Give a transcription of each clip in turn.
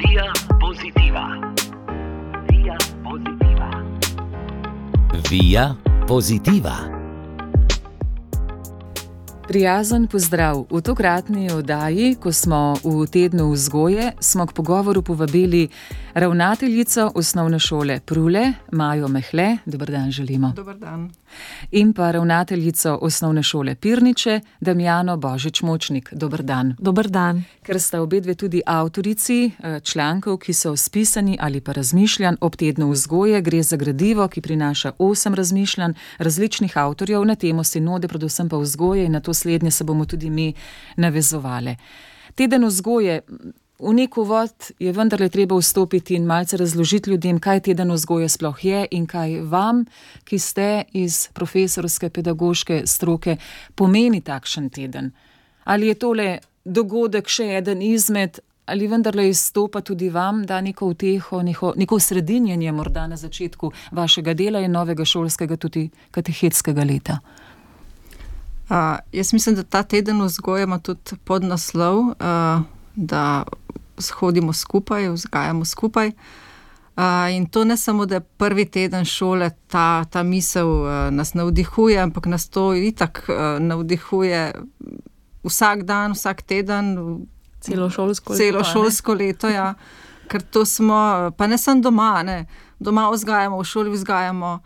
Via pozitiva. Via pozitiva. Via pozitiva. Prijazen pozdrav. V tokratni oddaji, ko smo v tednu vzgoje, smo k pogovoru povabili ravnateljico osnovne šole Prule, Majo Mehle. Dobr dan, želimo. Dobar dan. In pa ravnateljico osnovne šole Pirniče, Damjano Božič Močnik. Dobr dan. Dober dan. Ker sta obe dve tudi avtorici eh, člankov, ki so spisani ali pa razmišljanj ob tednu vzgoje, gre za gradivo, ki prinaša osem razmišljanj različnih avtorjev na temo sinode, predvsem pa vzgoje in na to slednje se bomo tudi mi navezovali. Teden vzgoje. V nek uvod je vendarle treba vstopiti in malce razložiti ljudem, kaj teden vzgoje sploh je in kaj vam, ki ste iz profesorske pedagoške stroke, pomeni takšen teden. Ali je tole dogodek še eden izmed, ali vendarle izstopa tudi vam, da neko uteho, neko, neko sredinjenje morda na začetku vašega dela in novega šolskega, tudi katehetskega leta. Uh, jaz mislim, da ta teden vzgoje ima tudi podnaslov, uh, da hodimo skupaj, vzgajamo skupaj. Uh, in to ne samo, da je prvi teden šole ta, ta misel uh, nas navdihuje, ampak nas to itak uh, navdihuje vsak dan, vsak teden, Celo šolsko celo leto, ne? šolsko leto. Ja. Ker to smo, pa ne samo doma, ne. doma vzgajamo, v šoli vzgajamo,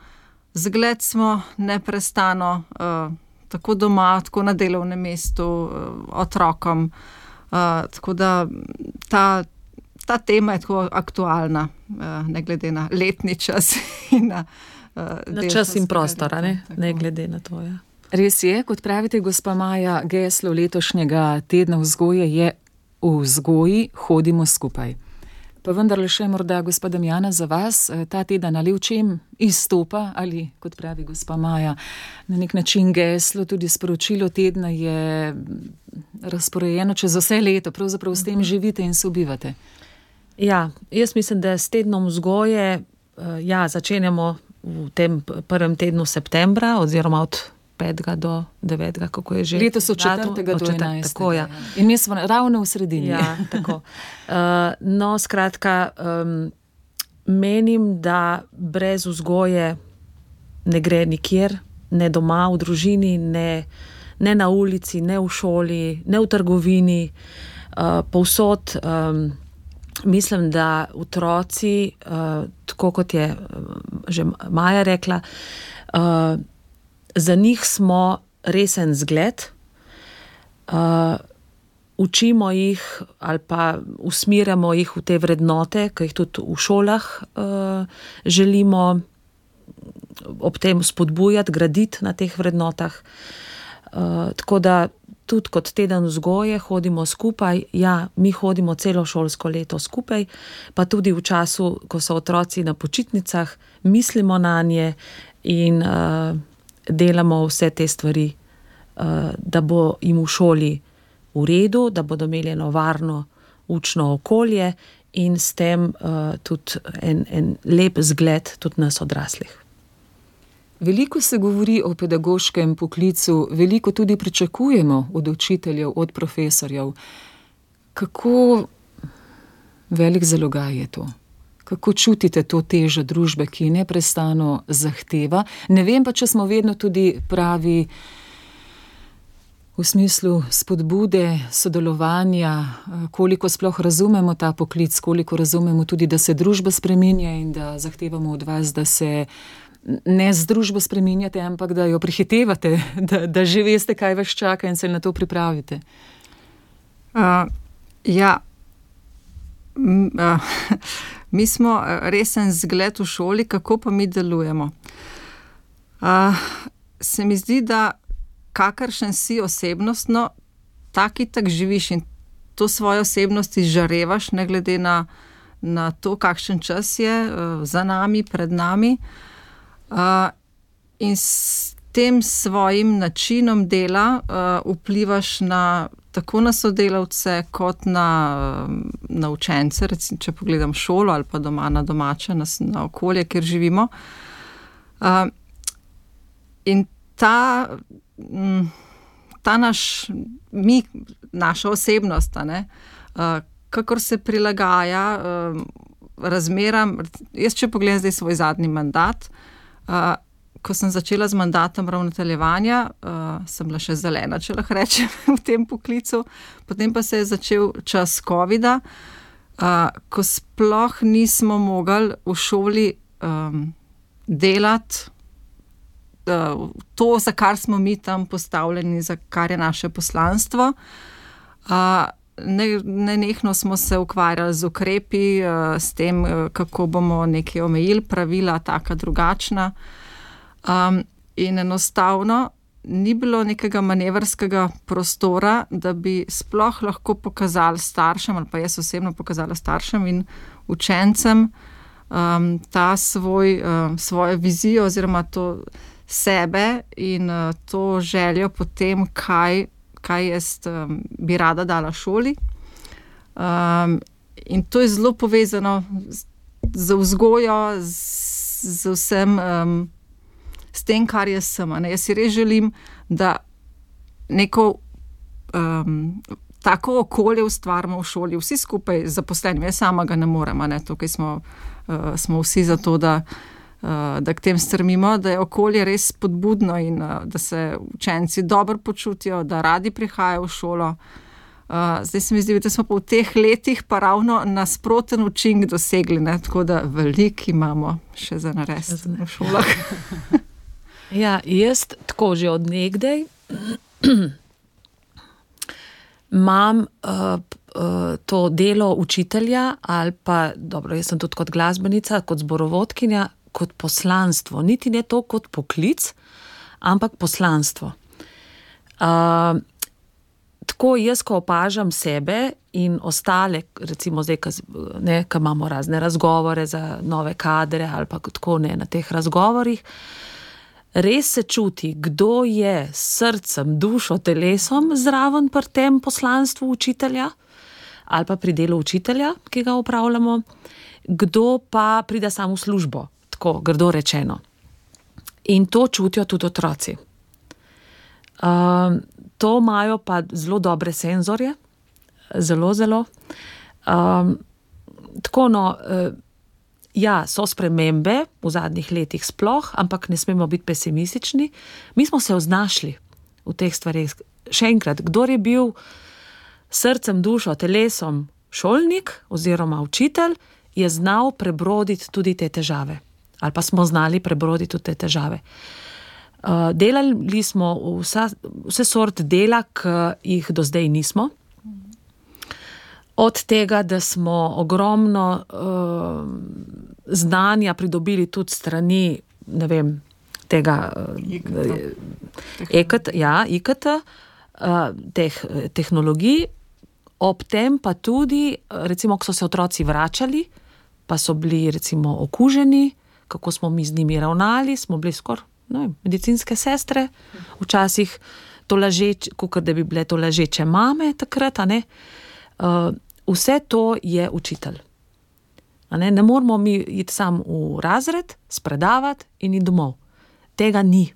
zgled smo neprestano, uh, tako doma, tako na delovnem mestu, uh, otrokom. Uh, tako da ta, ta tema je tako aktualna, uh, ne glede na letni čas in na, uh, Na čas in prostor, a ne. Tako. ne glede na to. Ja. Res je, kot pravite, gospa Maja, geslo letošnjega tedna vzgoje je v vzgoji hodimo skupaj. Pa vendarle še morda, gospod Damjana, za vas eh, ta teden ali v čem izstopa, ali kot pravi gospa Maja, na nek način geslo, tudi sporočilo tedna je mm, razporejeno čez vse leto, pravzaprav s tem živite in sobivate. ja, jaz mislim, da s tednom vzgoje eh, ja, začenjamo v tem prvem tednu septembra, oziroma od 5. do 9. kako je že. Letos od datum? 4. Od do četrt- 11. Tako, ja. In mi smo ravno v sredini. Ja, tako. Uh, no, skratka, um, menim, da brez vzgoje ne gre nikjer, ne doma, v družini, ne, ne na ulici, ne v šoli, ne v trgovini, uh, povsod. Um, mislim, da otroci, uh, tako kot je že Maja rekla, uh, za njih smo resen zgled. Uh, učimo jih ali pa usmerjamo jih v te vrednote, ki jih tudi v šolah uh, želimo ob tem spodbujati, graditi na teh vrednotah. Uh, tako da tudi kot teden vzgoje hodimo skupaj, ja, mi hodimo celo šolsko leto skupaj, pa tudi v času, ko so otroci na počitnicah, mislimo na nje in uh, delamo vse te stvari, uh, da bo jim v šoli v redu, da bodo imeli eno varno učno okolje in s tem uh, tudi en, en lep zgled tudi nas odraslih. Veliko se govori o pedagoškem poklicu, veliko tudi pričakujemo od učiteljev, od profesorjev. Kako velik zalogaj je to? Kako čutite to težo družbe, ki neprestano zahteva? Ne vem pa, če smo vedno tudi pravi v smislu spodbude, sodelovanja, eh, koliko sploh razumemo ta poklic, koliko razumemo tudi, da se družba spreminja in da zahtevamo od vas, da se ne z družbo spreminjate, ampak da jo prehitevate, da, da že veste, kaj vas čaka in se na to pripravite. Uh, ja, M, uh, mi smo eh, resen zgled v šoli, kako pa mi delujemo. Uh, se mi zdi, da kakršen si osebnostno, taki tak živiš in to svojo osebnost izžarevaš, ne glede na, na to, kakšen čas je uh, za nami, pred nami. Uh, in s tem svojim načinom dela uh, vplivaš na tako na sodelavce, kot na, na učence, recimo, če pogledam šolo ali pa doma na domače, na, na okolje, kjer živimo. Uh, in ta, mm, ta naš, mi, naša osebnost, ne, uh, kakor se prilagaja um, razmeram. Jaz, če pogledam zdaj svoj zadnji mandat, uh, ko sem začela z mandatom ravnateljevanja, uh, sem bila še zelena, če lahko rečem, v tem poklicu, potem pa se je začel čas COVID-a, uh, ko sploh nismo mogli v šoli um, delati. To, za kar smo mi tam postavljeni, za kar je naše poslanstvo. Nenehno smo se ukvarjali z ukrepi, s tem, kako bomo nekaj omejili, pravila, taka drugačna. Um, in enostavno ni bilo nekega manevrskega prostora, da bi sploh lahko pokazali staršem, ali pa jaz osebno pokazala staršem in učencem um, ta svoj, um, svojo vizijo oziroma to sebe in uh, to željo po tem, kaj, kaj jaz um, bi rada dala šoli. Um, in to je zelo povezano z, z vzgojo, z, z vsem. Um, s tem, kar jaz sem. Ne? Jaz si res želim, da neko um, tako okolje ustvarjamo v šoli, vsi skupaj zaposleni, jaz sama ga ne morem, ne? tukaj smo, uh, smo vsi za to, da. Da k tem strmimo, da je okolje res spodbudno in da se učenci dobro počutijo, da radi prihajajo v šolo. Zdaj se mi zdi, da smo pa v teh letih pa ravno nasproten učinek dosegli, ne? tako da veliko imamo še za narediti v šolah. Ja, jaz tako že od nekdaj imam uh, uh, to delo učitelja, ali pa dobro, jaz sem tudi kot glasbenica, kot zborovodkinja, kot poslanstvo. Niti ne to kot poklic, ampak poslanstvo. Uh, tako jaz, ko opažam sebe in ostale, recimo zdaj, ki imamo razne razgovore za nove kadre ali pa tako ne na teh razgovorih res se čuti, kdo je s srcem, dušo, telesom zraven pri tem poslanstvu učitelja ali pa pri delu učitelja, ki ga upravljamo, kdo pa pride samo v službo, tako grdo rečeno. In to čutijo tudi otroci. Uh, to imajo pa zelo dobre senzorje, zelo, zelo. Um, tako no. Ja, so spremembe v zadnjih letih, sploh, ampak ne smemo biti pesimistični. Mi smo se oznašli v teh stvarih. Še enkrat, kdo je bil srcem, dušo, telesom šolnik oziroma učitelj, je znal prebroditi tudi te težave. Ali pa smo znali prebroditi tudi te težave. Uh, delali smo vsa, vse sort dela, ki jih do zdaj nismo. Od tega, da smo ogromno uh, znanja pridobili tudi strani vem, tega IKT, uh, ja, IKT uh, teh tehnologij, ob tem pa tudi, recimo, ko so se otroci vračali, pa so bili recimo okuženi, kako smo mi z njimi ravnali, smo bili skoraj medicinske sestre, včasih to ležeče, kot da bi bile to ležeče mame takrat. Uh, vse to je učitelj. Ne, ne moramo mi iti sam v razred, spredavati in iti domov. Tega ni.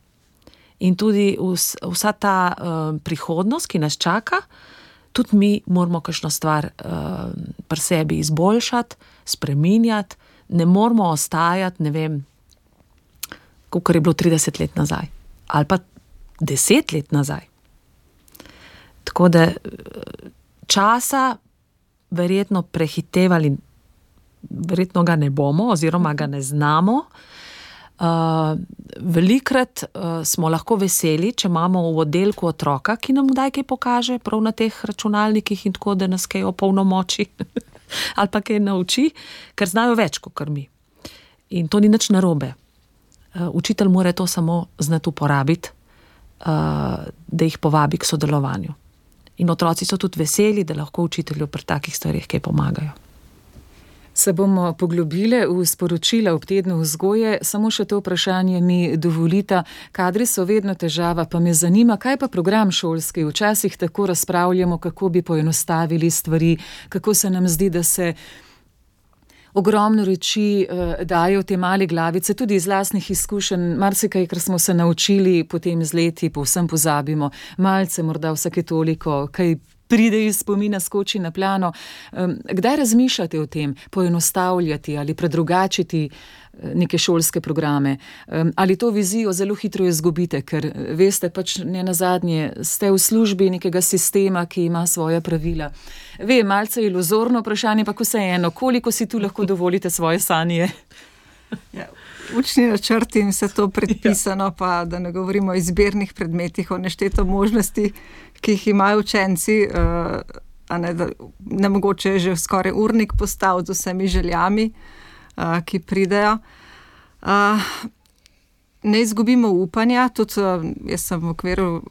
In tudi vs, vsa ta uh, prihodnost, ki nas čaka, tudi mi moramo kakšno stvar uh, pri sebi izboljšati, spremenjati, ne moramo ostajati, ne vem, kot je bilo 30 let nazaj ali pa 10 let nazaj. Tako da časa verjetno prehitevali, verjetno ga ne bomo, oziroma ga ne znamo. Uh, velikrat uh, smo lahko veseli, če imamo v oddelku otroka, ki nam kdaj kaj pokaže, prav na teh računalnikih in tako, da nas kaj opolnomoči ali pa kaj nauči, ker znajo več kot mi. In to ni nič narobe. Uh, učitelj mora to samo znati uporabiti, uh, da jih povabi k sodelovanju. In otroci so tudi veseli, da lahko učitelju pri takih stvarih kaj pomagajo. Se bomo poglobili v sporočila ob tednu vzgoje, samo še to vprašanje mi dovolite. Kadri so vedno težava, pa me zanima, kaj pa program šolski. Včasih tako razpravljamo, kako bi poenostavili stvari, kako se nam zdi, da se ogromno reči uh, dajo te male glavice, tudi iz lastnih izkušenj, marsikaj, kar smo se naučili potem z leti, povsem pozabimo, malce morda vsake toliko, kaj pride iz spomina, skoči na plano. Kdaj razmišljate o tem, poenostavljati ali predrugačiti eh, neke šolske programe? Ali to vizijo zelo hitro izgubite, ker eh, veste, pač ne na zadnje, ste v službi nekega sistema, ki ima svoje pravila. Ve, malce iluzorno vprašanje, pa vseeno, koliko si tu lahko dovolite svoje sanje? Ja, učni načrti in vse to predpisano, ja. pa da ne govorimo o izbirnih predmetih, o nešteto možnosti, ki jih imajo učenci. Uh, ne, da, ne mogoče je že skoraj urnik postal z vsemi željami, uh, ki pridejo. Uh, ne izgubimo upanja, tudi uh, jaz sem v okviru uh,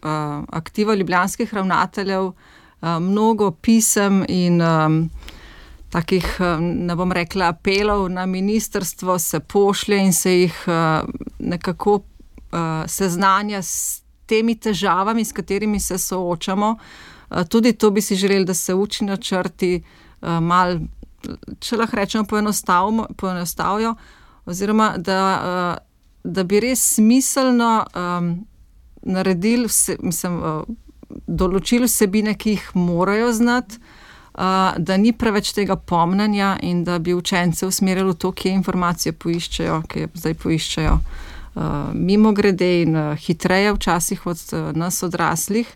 aktiva ljubljanskih ravnateljev, uh, mnogo pisem in um, takih, ne bom rekla, apelov na ministrstvo se pošlje in se jih uh, nekako uh, seznanja s temi težavami, s katerimi se soočamo. Uh, tudi to bi si želeli, da se učni načrti uh, mal, če lahko rečemo, poenostavijo, oziroma da, uh, da bi res smiselno um, naredili, vse, mislim, določili vsebine, ki jih morajo znati da ni preveč tega pomnanja in da bi učence usmerili v to, kje informacije poiščejo, kje zdaj poiščejo. Uh, mimo grede in uh, hitreje, včasih od uh, nas odraslih.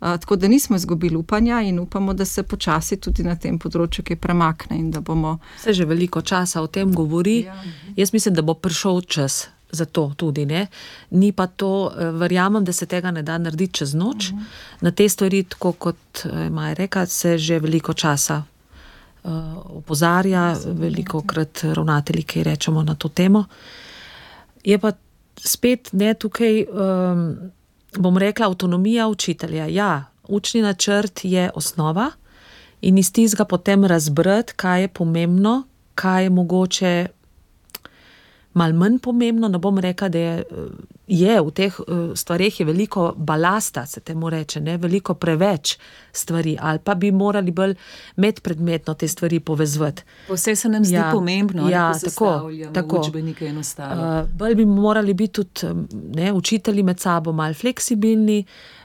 Tako da nismo izgubili upanja in upamo, da se počasi tudi na tem področju kaj premakne. Bomo... Se že veliko časa o tem govori. Ja. Jaz mislim, da bo prišel čas, za to tudi. Ne? Ni pa to, eh, verjamem, da se tega ne da narediti čez noč. Uh mhm. -huh. Na te stvari, tako kot eh, Maja reka, se že veliko časa uh, opozarja, veliko krat ravnatelji, ki rečemo na to temo. Je pa spet ne tukaj, um, bom rekla, avtonomija učitelja. Ja, učni načrt je osnova. In iz tistega potem razbrati, kaj je pomembno, kaj je mogoče malo manj pomembno. Ne bom rekla, da je, je v teh eh, stvarih veliko balasta, se temu reče, ne? veliko preveč stvari, ali pa bi morali bolj medpredmetno te stvari povezati. Vse se nam zdi ja, pomembno, ja, da tako, tako. učbenike enostavno. Uh, bolj bi morali biti tudi ne, učitelji med sabo malce fleksibilni,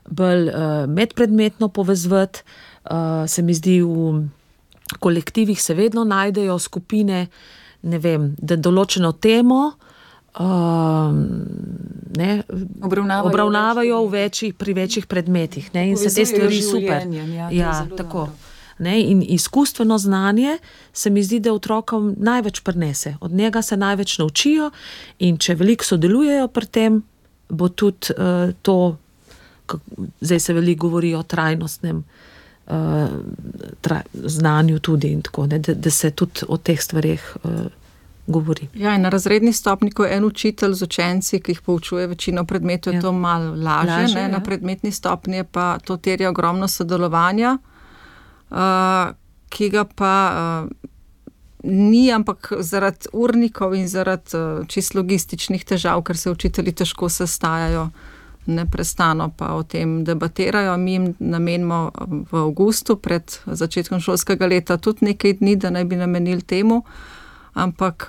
bolj uh, medpredmetno povezati. Uh, se mi zdi, v kolektivih se vedno najdejo skupine, ne vem, da določeno temo. Uh, ne, obravnavajo, obravnavajo v večjih, pri večjih predmetih ne, in se te stvari super. Ja, ja, tako. Ne, in izkustveno znanje se mi zdi, da otrokom največ prenese, od njega se največ naučijo, in če veliko sodelujejo pri tem, bo tudi uh, to, zdaj se veliko govori o trajnostnem uh, tra, znanju, tudi, tako, ne, da, da se tudi o teh stvarih uh, govori. Ja, na razredni stopni, ko je en učitelj z učenci, ki jih poučuje večino predmetov, je ja. to malo lažje. lažje ja. Na predmetni stopni pa to terja ogromno sodelovanja, uh, ki ga pa. Uh, Ni, ampak zaradi urnikov in zaradi uh, čist logističnih težav, ker se učitelji težko sestajajo, uh, neprestano pa o tem debatirajo. Mi jim namenimo v avgustu, pred začetkom šolskega leta, tudi nekaj dni, da naj bi namenili temu, ampak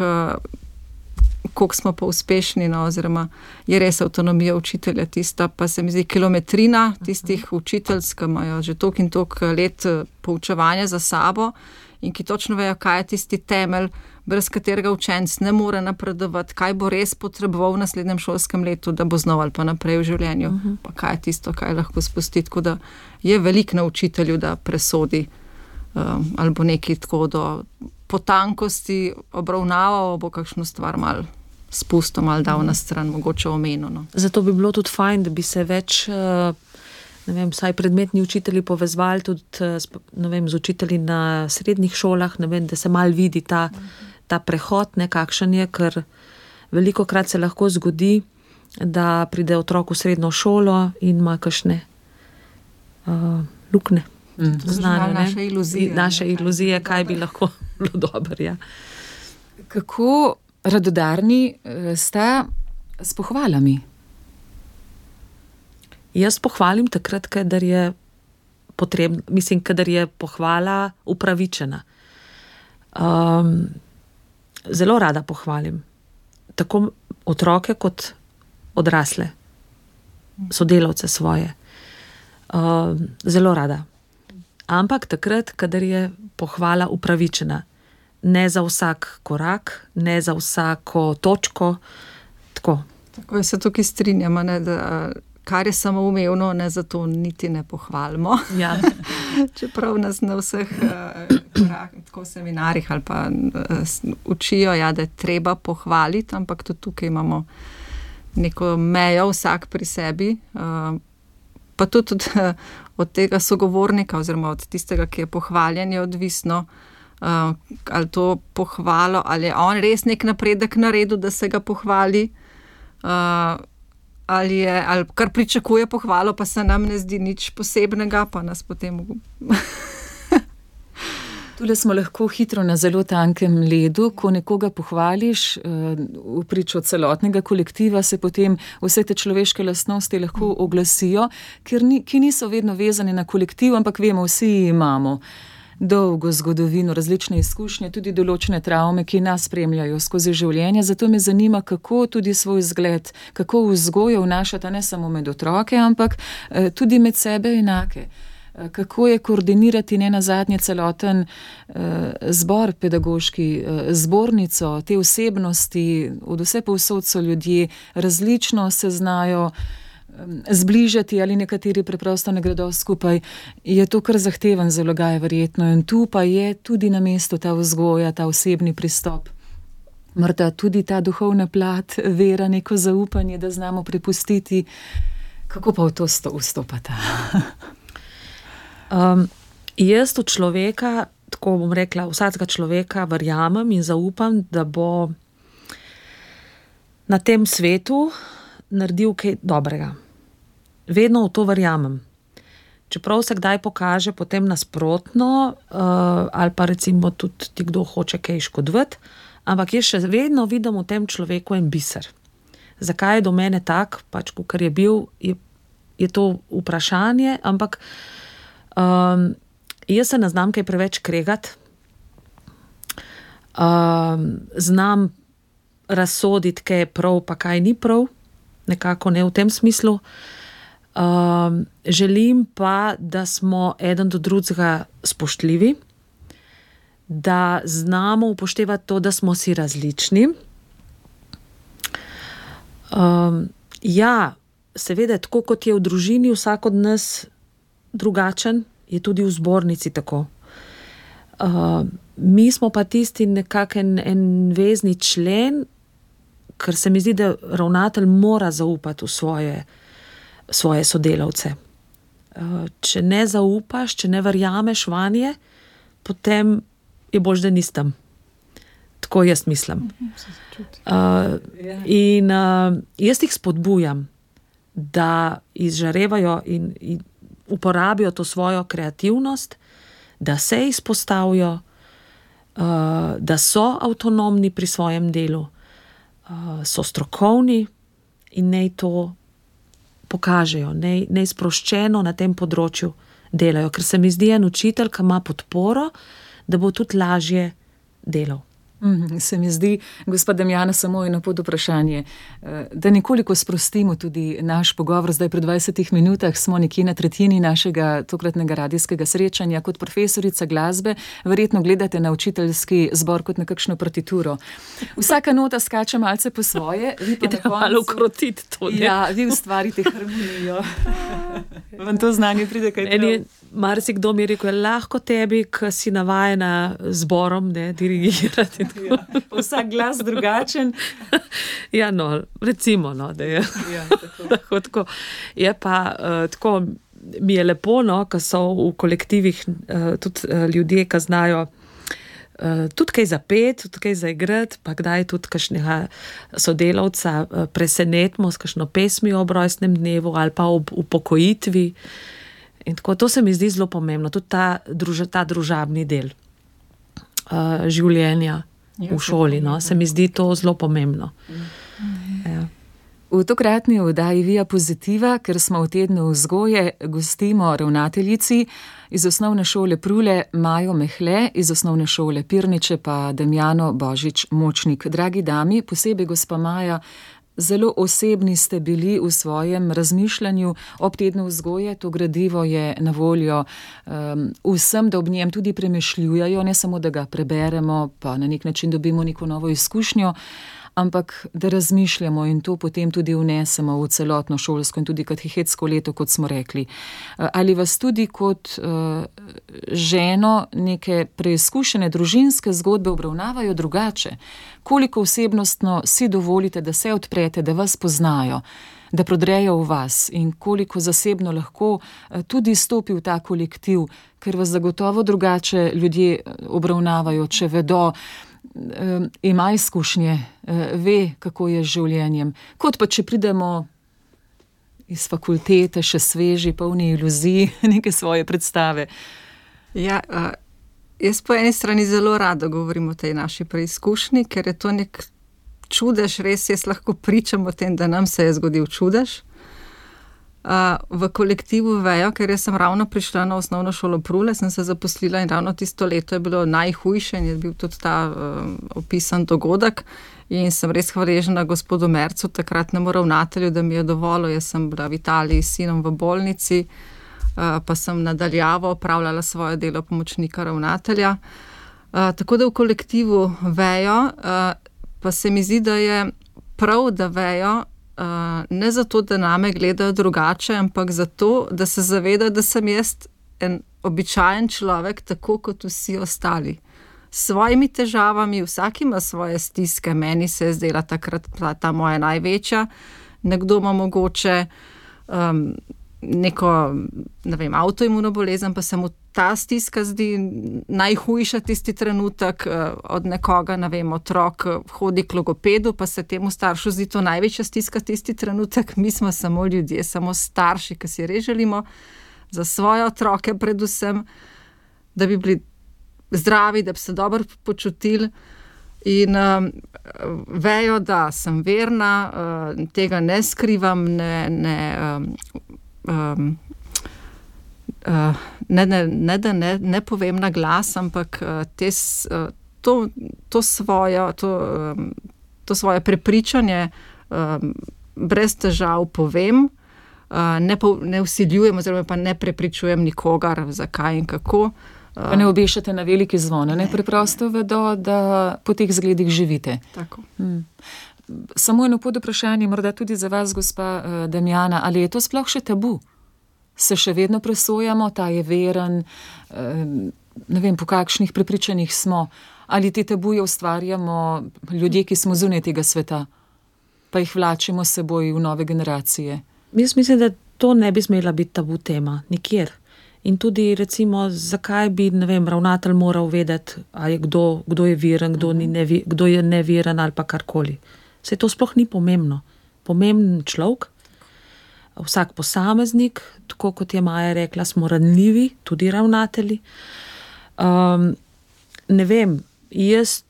koliko smo pa uspešni, no, oziroma je res avtonomija učitelja tista, pa se mi zdi kilometrina tistih učiteljsk, ki imajo že toliko in toliko let poučevanja za sabo in ki točno vejo, kaj je tisti temelj brez katerega učenec ne more napredovati, kaj bo res potreboval v naslednjem šolskem letu, da bo znova ali pa naprej v življenju. Uh mhm. -huh. Kaj je tisto, kaj lahko spusti. Tako da je velik na učitelju, da presodi um, ali bo neki tako do potankosti obravnaval, bo kakšno stvar mal. Spustom ali dal na stran, mogoče omenjeno. No. Zato bi bilo tudi fajn, da bi se več, uh, ne vem, vsaj predmetni učitelji povezali tudi uh, vem, z učitelji na srednjih šolah, vem, da se mal vidi ta. -huh ta prehod, nekakšen je, ker veliko krat se lahko zgodi, da pride otrok v srednjo šolo in ima kakšne uh, lukne. Mm. Znane, naše iluzije. Naše ne, iluzije, kaj bi lahko bilo dobro. Ja. Kako radodarni eh, ste s pohvalami? Jaz pohvalim takrat, kadar je potrebno, mislim, kadar je pohvala upravičena. Um, zelo rada pohvalim. Tako otroke, kot odrasle, sodelavce svoje. Uh, zelo rada. ampak takrat, kadar je pohvala upravičena. Ne za vsak korak, ne za vsako točko. Tako. Tako se tukaj strinjamo, ne, da kar je samoumevno, ne zato niti ne pohvalimo. Ja. Čeprav nas na vseh uh, seminarjih ali pa uh, učijo, ja, da je treba pohvaliti, ampak tudi tukaj imamo neko mejo, vsak pri sebi. Uh, pa tudi od, od tega sogovornika, oziroma od tistega, ki je pohvaljen, je odvisno, uh, ali to pohvalo, ali je on res nek napredek naredil, da se ga pohvali. Uh, Ali, je, ali kar pričakuje pohvalo, pa se nam ne zdi nič posebnega, pa nas potem. Tule smo lahko hitro na zelo tankem ledu, ko nekoga pohvališ, v pričo celotnega kolektiva se potem vse te človeške lastnosti lahko oglasijo, ni, ki niso vedno vezane na kolektiv, ampak vemo, vsi imamo dolgo zgodovino, različne izkušnje, tudi določene travme, ki nas spremljajo skozi življenje. Zato me zanima, kako tudi svoj zgled, kako vzgojo vnašata ne samo med otroke, ampak tudi med sebe enake kako je koordinirati ne na zadnje celoten uh, zbor, pedagoški zbornico, te osebnosti, od vse povsod so ljudje, različno se znajo zbližati ali nekateri preprosto ne gredo skupaj. Je to kar zahteven zalogaj, verjetno, in tu pa je tudi na mestu ta vzgoja, ta osebni pristop. Morda tudi ta duhovna plat, vera, neko zaupanje, da znamo prepustiti, kako pa v to vstopata. Um, jaz v človeka, tako bom rekla, vsakega človeka verjamem in zaupam, da bo na tem svetu naredil kaj dobrega. Vedno v to verjamem. Čeprav se kdaj pokaže potem nasprotno, uh, ali pa recimo tudi ti, kdo hoče kaj škodovati, ampak jaz še vedno vidim v tem človeku en biser. Zakaj je do mene tak, pač, ker je bil, je, je to vprašanje, ampak uh, Um, jaz se ne znam kaj preveč kregati, um, znam razsoditi, kaj je prav, pa kaj ni prav, nekako ne v tem smislu. Um, želim pa, da smo eden do drugega spoštljivi, da znamo upoštevati to, da smo si različni. Um, ja, seveda, tako kot je v družini, vsak od nas drugačen, je tudi v zbornici tako. Uh, mi smo pa tisti nekakšen en vezni člen, ker se mi zdi, da ravnatelj mora zaupati v svoje, svoje sodelavce. Uh, če ne zaupaš, če ne verjameš vanje, potem je bož, da nisem. Tako jaz mislim. Uh, in uh, jaz jih spodbujam, da izžarevajo in, in uporabijo to svojo kreativnost, da se izpostavijo, uh, da so avtonomni pri svojem delu, uh, so strokovni in naj to pokažejo, naj, naj sproščeno na tem področju delajo. Ker se mi zdi, en učitelj, ki ima podporo, da bo tudi lažje delal. Mhm, se mi zdi, gospod Damjana, samo eno pod vprašanje, eh, da nekoliko sprostimo tudi naš pogovor. Zdaj, pred 20 minutah smo nekje na tretjini našega tokratnega radijskega srečanja kot profesorica glasbe. Verjetno gledate na učiteljski zbor kot na kakšno partituro. Vsaka nota skače malce po svoje, vi pa ste malo ukrotiti to. Ne? Ja, vi ustvarite harmonijo. Vam to znanje pride kaj takega? Mar si kdo mi reče, lahko tebi, ki si navajena zborom, ne dirigirati. Ja, vsak glas drugačen. ja, no, recimo, no, da je. Ja, tako. tako. Je pa uh, tako, mi je lepo, no, ko so v kolektivih uh, tudi uh, ljudje, ki znajo. Uh, tudi kaj za pet, tudi kaj za igrat, pa kdaj tudi kakšnega sodelavca uh, presenetimo s kakšno pesmijo ob rojstnem dnevu ali pa ob upokojitvi. In tako to se mi zdi zelo pomembno, tudi ta, druž, ta družabni del uh, življenja ja, v šoli. No? Se mi zdi to zelo pomembno. Ja. V tokratni oddaji Vija Pozitiva, ker smo v tednu vzgoje, gostimo ravnateljici iz osnovne šole Prule Majo Mehle, iz osnovne šole Pirniče pa Demjano Božič Močnik. Dragi dami, posebej gospa Maja, Zelo osebni ste bili v svojem razmišljanju ob tednu vzgoje. To gradivo je na voljo um, vsem, da ob njem tudi premišljujejo, ne samo da ga preberemo, pa na nek način dobimo neko novo izkušnjo, ampak da razmišljamo in to potem tudi vnesemo v celotno šolsko in tudi katehetsko leto, kot smo rekli. Ali vas tudi kot uh, ženo neke preizkušene družinske zgodbe obravnavajo drugače? Koliko osebnostno si dovolite, da se odprete, da vas poznajo? Da prodrejo v vas, in koliko zasebno lahko tudi stopi v ta kolektiv, ker vas zagotovo drugače ljudje obravnavajo, če vedo, ima izkušnje, ve, kako je z življenjem. Kot pa če pridemo iz fakultete, še sveži, polni iluzij, neke svoje predstave. Ja, uh, jaz po eni strani zelo rada govorim o tej naši preizkušnji, ker je to nek čudež, res jaz lahko pričam o tem, da nam se je zgodil čudež. Uh, v kolektivu vejo, ker sem ravno prišla na osnovno šolo Prule, sem se zaposlila in ravno tisto leto je bilo najhujše in je bil tudi ta uh, opisan dogodek. In sem res hvaležna gospodu Mercu, takratnemu ravnatelju, da mi je dovolil. Jaz sem bila v Italiji s sinom v bolnici, uh, pa sem nadaljavo opravljala svoje delo pomočnika ravnatelja. Uh, tako da v kolektivu vejo, uh, pa se mi zdi, da je prav, da vejo, ne zato, da name gledajo drugače, ampak zato, da se zavedajo, da sem jaz en običajen človek, tako kot vsi ostali. S svojimi težavami, vsak ima svoje stiske, meni se je zdela takrat ta, ta moja največja, nekdo ima mogoče um, neko ne vem, avtoimuno bolezen, pa se mu ta stiska zdi najhujša tisti trenutek eh, od nekoga, ne vem, otrok eh, hodi k logopedu, pa se temu staršu zdi to največja stiska tisti trenutek. Mi smo samo ljudje, samo starši, ki si res želimo za svoje otroke, predvsem, da bi bili zdravi, da bi se dobro počutili. In um, vejo, da sem verna, uh, tega ne skrivam, ne, ne um, um, uh, ne, ne, ne, da ne, ne povem na glas, ampak uh, te, uh, to, to, svojo, to, um, to svoje prepričanje um, brez težav povem. Uh, ne, po, ne usiljujem, oziroma pa ne prepričujem nikogar, zakaj in kako. Pa ne obešate na velike zvone, ne preprosto vedo, da po teh zgledih živite. Hmm. Samo eno pod vprašanje, morda tudi za vas, gospa uh, Damjana, ali je to sploh še tabu? Se še vedno presojamo, ta je veren, uh, ne vem, po kakšnih prepričanjih smo, ali te tabuje ustvarjamo ljudje, ki smo zunaj tega sveta, pa jih vlačimo s seboj v nove generacije. Jaz mislim, da to ne bi smela biti tabu tema, nikjer. In tudi, recimo, zakaj bi vem, ravnatelj moral vedeti, je kdo, kdo je veren, kdo, ni nevi, kdo je neveren ali pa karkoli. Se to sploh ni pomembno. Pomemben človek, vsak posameznik, tako kot je Maja rekla, smo ranljivi, tudi ravnatelji. Um, ne vem, jaz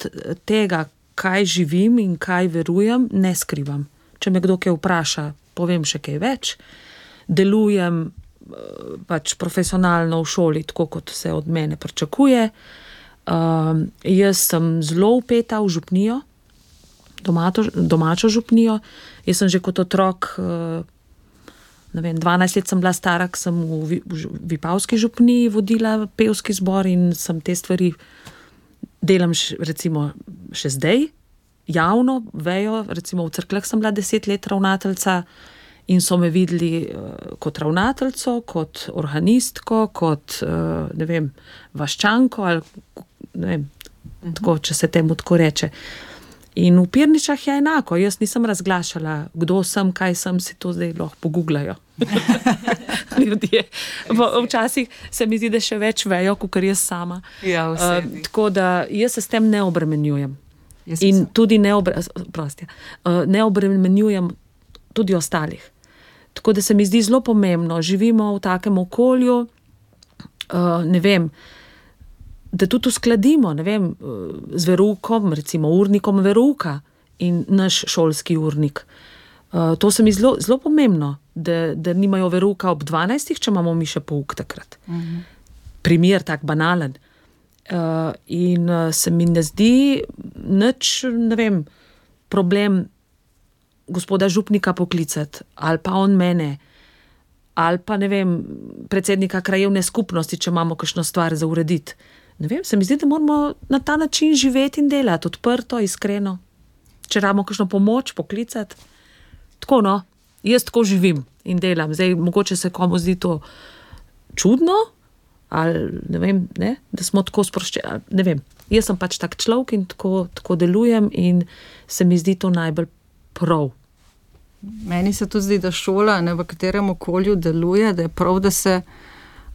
tega, kaj živim in kaj verujem, ne skrivam. Če me kdo kaj vpraša, povem še kaj več. Delujem pač profesionalno v šoli, tako kot se od mene pričakuje. Um, jaz sem zelo upeta v župnijo domato, domačo župnijo. Jaz sem že kot otrok, eh, ne vem, 12 let sem bila stara, sem v, Vipavski župniji vodila pevski zbor in sem te stvari delam š, recimo še zdaj, javno, vejo, recimo v crkvah sem bila 10 let ravnateljica. In so me videli uh, kot ravnateljico, kot organistko, kot uh, vem, vaščanko, ali ne vem, -huh. tako, če se temu tako reče. Uh, In v Pirničah je enako, jaz nisem razglašala, kdo sem, kaj sem, si to zdaj lahko pogooglajo. Ljudje. Včasih se mi zdi, da še več vejo, kot jaz sama. Ja, uh, tako da jaz se s tem ne obremenjujem. In tudi ne, obre, prosti, uh, ne obremenjujem tudi ostalih. Tako da se mi zdi zelo pomembno, živimo v takem okolju, uh, ne vem da tudi uskladimo vem, z verukom, recimo urnikom veruka in naš šolski urnik. Uh, to se mi zelo, zelo pomembno, da, da nimajo veruka ob 12, če imamo mi še pouk takrat. Uh mhm. -huh. Primer tak banalen. Uh, in uh, se mi ne zdi nič, ne vem, problem gospoda župnika poklicati, ali pa on mene, ali pa ne vem, predsednika krajevne skupnosti, če imamo kakšno stvar za urediti. Ne vem, se mi zdi, da moramo na ta način živeti in delati, odprto, iskreno. Če rabimo kakšno pomoč, poklicati. Tako no, jaz tako živim in delam. Zdaj, mogoče se komu zdi to čudno, ali ne vem, ne, da smo tako sproščeni. Ne vem. Jaz sem pač tak človek in tako, tako delujem, in se mi zdi to najbolj prav. Meni se tudi zdi, da šola, ne, v katerem okolju deluje, da je prav, da se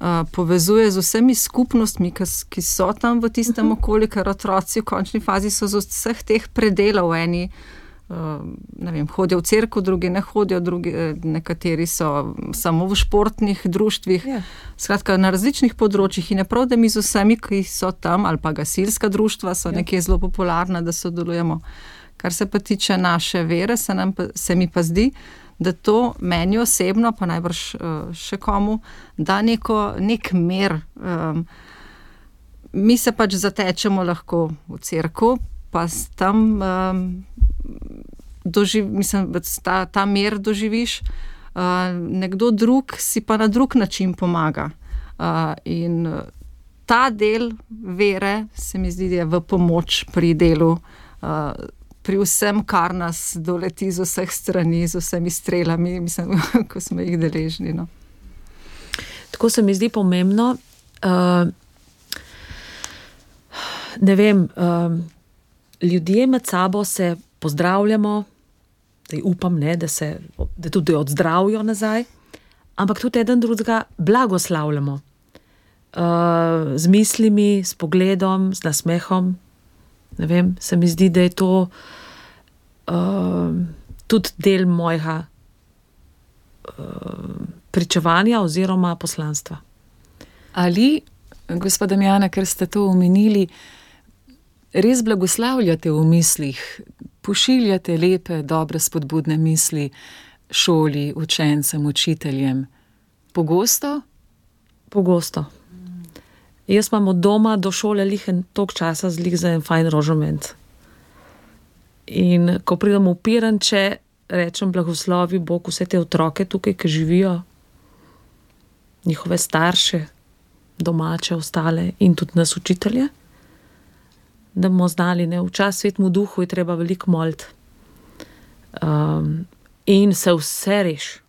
uh, povezuje z vsemi skupnostmi, ki, so tam v tistem -huh. okolju, ker otroci v končni fazi so z vseh teh predelov eni. Uh, vem, hodijo v crkvu, drugi ne hodijo, drugi, nekateri so samo v športnih društvih. Yeah. Ja. Skratka, na različnih področjih in je prav, da mi z vsemi, ki so tam, ali pa gasilska društva, so yeah. Ja. nekje zelo popularna, da sodelujemo. Kar se pa tiče naše vere, se, pa, se mi pa zdi, da to meni osebno, pa najbrž uh, še komu, da neko, nek mer. Um, mi se pač zatečemo lahko v crkvu, pa tam um, doživ, mislim, ta, ta mer doživiš, uh, nekdo drug si pa na drug način pomaga. Uh, in ta del vere se mi zdi, da je v pomoč pri delu. Uh, pri vsem, kar nas doleti z vseh strani, z vsemi strelami, mislim, ko smo jih deležni. No. Tako se mi zdi pomembno. Uh, ne vem, uh, ljudje med sabo se pozdravljamo, da upam, ne, da se da tudi odzdravijo nazaj, ampak tudi eden drugega blagoslavljamo. Uh, z mislimi, s pogledom, z nasmehom, Ne vem, se mi zdi, da je to uh, tudi del mojega uh, pričevanja oziroma poslanstva. Ali, gospod Jana, ker ste to omenili, res blagoslavljate v mislih, pošiljate lepe, dobre, spodbudne misli šoli, učencem, učiteljem? Pogosto? Pogosto. Jaz imam od doma do šole lihen tok časa zlik za en fajn rožoment. In ko pridem v piran, če rečem blagoslovi Bog vse te otroke tukaj, ki živijo, njihove starše, domače, ostale in tudi nas učitelje, da bomo znali, da v čas svetmu duhu je treba veliko moliti. Um, in se vse reši.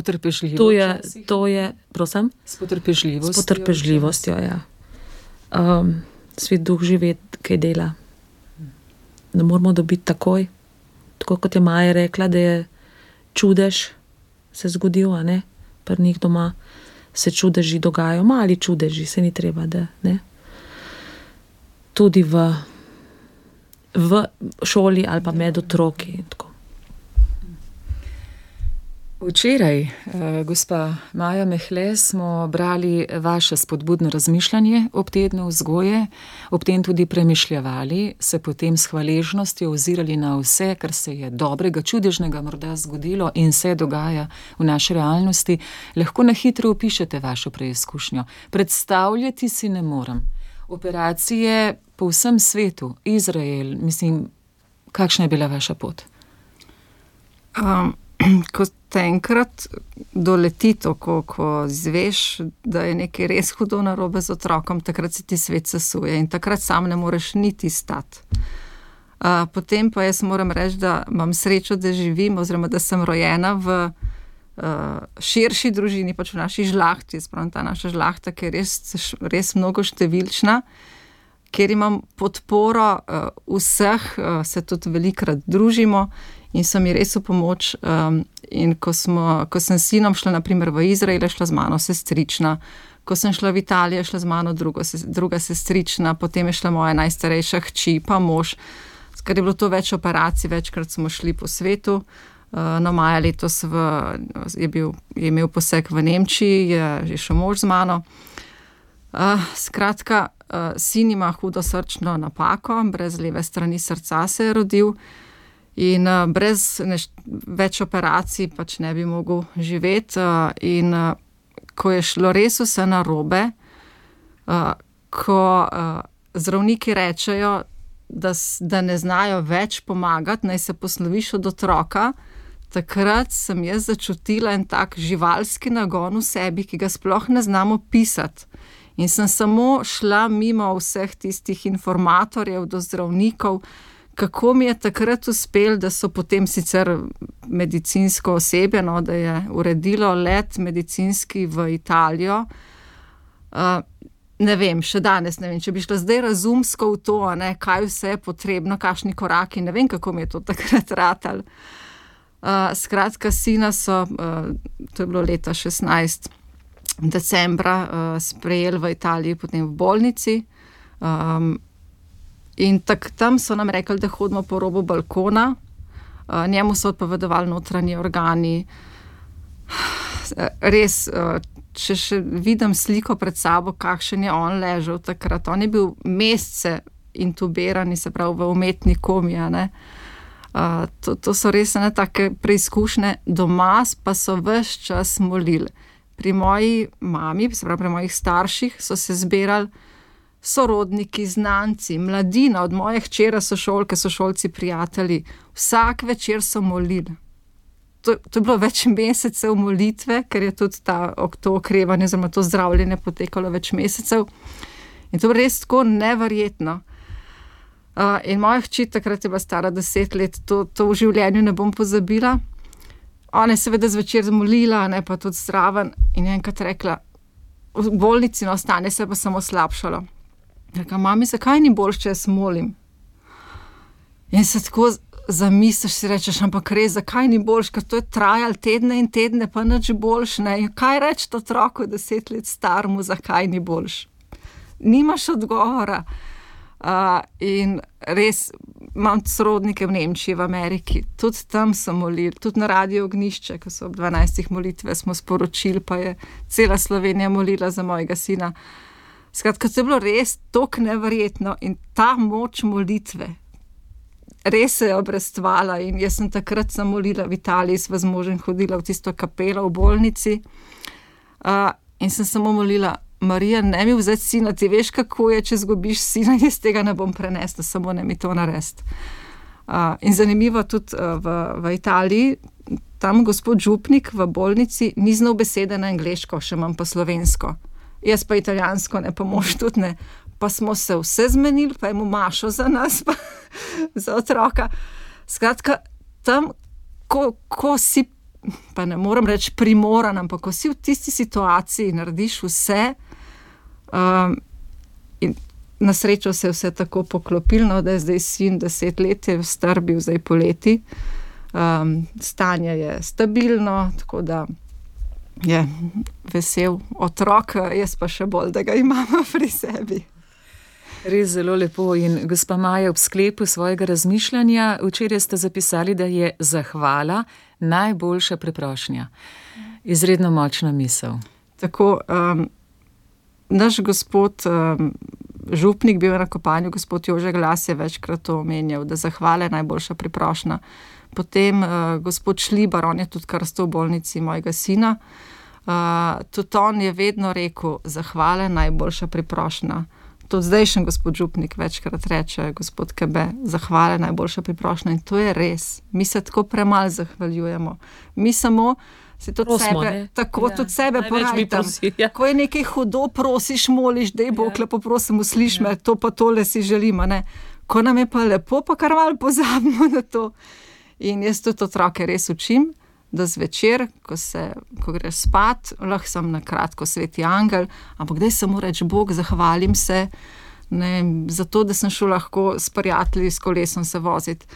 Potrpežljivo. To je, to je prosim? S potrpežljivostjo. S potrpežljivostjo, ja. Um, svet duh živi, kaj dela. Ne moramo dobiti takoj. Tako kot je Maja rekla, da je čudež se zgodil, a ne, pri njih doma se čudeži dogajajo, mali čudeži, se ni treba, da ne. Tudi v, v šoli ali pa med otroki. Tako. Včeraj, eh, gospa Maja Mehle, smo brali vaše spodbudno razmišljanje ob tednu vzgoje, ob tem tudi premišljali, se potem s hvaležnostjo ozirali na vse, kar se je dobrega, čudežnega morda zgodilo in se dogaja v naši realnosti. Lahko na hitro opišete vašo preizkušnjo. Predstavljati si ne morem. Operacije po vsem svetu, Izrael, mislim, kakšna je bila vaša pot? Um. ko te enkrat doleti to, ko, ko zveš, da je nekaj res hudo na robe z otrokom, takrat se ti svet sesuje in takrat sam ne moreš niti stati. Uh, potem pa jaz moram reči, da imam srečo, da živim, oziroma da sem rojena v uh, širši družini, pač v naši žlahti, spravo ta naša žlahta, ki je res, res mnogo številčna, ker imam podporo vseh, se tudi velikrat družimo in so mi res v pomoč. Um, in ko, smo, ko sem s sinom šla, naprimer v Izrael, šla z mano sestrična. Ko sem šla v Italijo, šla z mano drugo, druga sestrična, potem je šla moja najstarejša hči, pa mož. Ker je bilo to več operacij, večkrat smo šli po svetu. Uh, no, maja letos v, je, bil, je imel poseg v Nemčiji, je, je šel mož z mano. Uh, skratka, uh, sin ima hudo srčno napako, brez leve strani srca se je rodil. In uh, brez neš, več operacij pač ne bi mogel živeti. Uh, in uh, ko je šlo res vse na robe, uh, ko uh, zdravniki rečejo, da, da ne znajo več pomagati, naj se posloviš od otroka. Takrat sem jaz začutila en tak živalski nagon v sebi, ki ga sploh ne znamo pisati. In sem samo šla mimo vseh tistih informatorjev, do zdravnikov, kako mi je takrat uspelo, da so potem sicer medicinsko osebje, no, da je uredilo let medicinski v Italijo. Uh, ne vem, še danes ne vem, če bi šla zdaj razumsko v to, ne, kaj vse je potrebno, kakšni koraki, ne vem, kako mi je to takrat ratal. Uh, skratka, sina so, uh, to je bilo leta 16. decembra, uh, sprejeli v Italiji, potem v bolnici. Um, In tak, tam so nam rekli, da hodimo po robu balkona, uh, njemu so odpovedovali notranji organi. Res, uh, če še vidim sliko pred sabo, kakšen je on ležal takrat. On je bil mesece intubiran, se pravi v umetni komija. Uh, to, to so res ne take preizkušnje, doma pa so vse čas molili. Pri moji mami, se pravi pri mojih starših, so se zbirali sorodniki, znanci, mladina, od moje hčere, sošolke, sošolci, prijatelji, vsak večer so molili. To, to je bilo več mesecev molitve, ker je tudi ta, to okrevanje, oziroma to zdravljenje potekalo več mesecev. In to je res tako neverjetno. Uh, in moja hči, takrat je bila stara deset let, to, to v življenju ne bom pozabila. Ona je seveda zvečer zmolila, ne pa tudi zraven. In je enkrat rekla, v bolnici no, stane se pa samo slabšalo. Reka, mami, zakaj ni boljš, če jaz molim? In se tako zamisliš, si rečeš, ampak res, zakaj ni boljš, ker to je trajalo tedne in tedne, pa nič boljš. Ne? Kaj reči otroku, deset let starmu, zakaj ni boljš? Nimaš odgovora. Uh, in res imam sorodnike v Nemčiji, v Ameriki, tudi tam so molili, tudi na radio ognišče, ko so ob 12 molitve smo sporočili, pa je cela Slovenija molila za mojega sina. Uh, Skratka, to je bilo res tako nevrjetno in ta moč molitve. Res se je obrestvala in jaz sem takrat samo molila v Italiji, sva z možem hodila v tisto kapelo v bolnici. Uh, in sem samo molila, Marija, ne mi vzeti sina, ti veš, kako je, če zgubiš sina, jaz tega ne bom prenesla, samo ne mi to narediti. Uh, in zanimivo tudi uh, v, v Italiji, tam gospod Župnik v bolnici ni znal besede na angliško, še manj pa slovensko jaz pa italijansko, ne pa mož tudi ne. Pa smo se vse zmenili, pa imamo mašo za nas, pa za otroka. Skratka, tam, ko, ko si, pa ne morem reči primoran, ampak ko si v tisti situaciji, narediš vse. Um, na srečo se je vse tako poklopilo, da je zdaj sin deset let, je star bil zdaj poleti. Um, stanje je stabilno, tako da je vesel otrok, jaz pa še bolj, da ga imamo pri sebi. Res zelo lepo. In gospa Maja, ob sklepu svojega razmišljanja, včeraj ste zapisali, da je zahvala najboljša preprošnja. Izredno močna misel. Tako, um, naš gospod um, Župnik, bil na kopanju, gospod Jože Glas je večkrat omenjal, da zahvala je najboljša preprošnja. Potem uh, gospod Šlibar, on je tudi kar sto v bolnici mojega sina. Uh, tudi on je vedno rekel, zahvala je najboljša priprošnja. To zdaj še gospod Župnik večkrat reče, gospod Kebe, zahvala je najboljša priprošnja. In to je res. Mi se tako premalo zahvaljujemo. Mi samo se tudi Prosmo, sebe, ne? tako Ja, tudi sebe porajtam. ja. Ko je nekaj hudo, prosiš, moliš, da je Bog Ja. lepo prosim, usliš me, to pa tole si želimo. Ne? Ko nam je pa lepo, pa kar malo pozabimo na to. In jaz tudi otroke res učim, da zvečer, ko, se, ko greš spat, lahko sem na kratko sveti angel, ampak da samo reč Bog, zahvalim se ne, za to, da sem šel lahko s prijatelji s kolesom se voziti.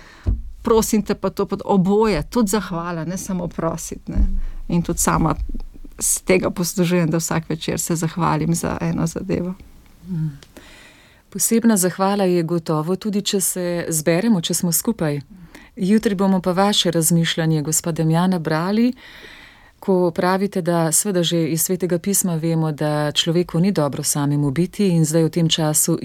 Prosim te pa to pod oboje, tudi zahvala, ne samo prositi. Ne. In tudi sama z tega poslužujem, da vsak večer se zahvalim za eno zadevo. Posebna zahvala je gotovo tudi, če se zberemo, če smo skupaj. Jutri bomo pa vaše razmišljanje, gospod Demjana, brali, ko pravite, da sveda že iz svetega pisma vemo, da človeku ni dobro samemu biti in zdaj v tem času,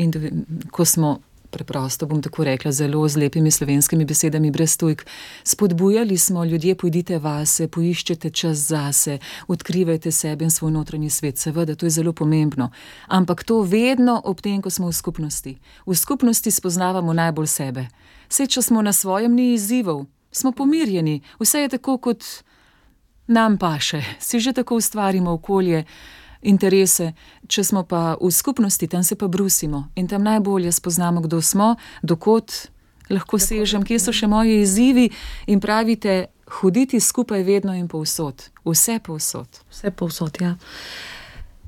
ko smo preprosto bom tako rekla, zelo z lepimi slovenskimi besedami, brez tujk. Spodbujali smo ljudje, pojdite vase, poiščete čas zase, odkrivajte sebe in svoj notranji svet. Seveda, to je zelo pomembno. Ampak to vedno ob tem, ko smo v skupnosti. V skupnosti spoznavamo najbolj sebe. Vse, če smo na svojem, ni izzivov, smo pomirjeni, vse je tako, kot nam paše, si že tako ustvarimo okolje interese, če smo pa v skupnosti, tam se pa brusimo in tam najbolje spoznamo, kdo smo, dokot lahko sežem, kje so še moji izzivi in pravite, hoditi skupaj vedno in povsod, vse povsod. Vse povsod, ja.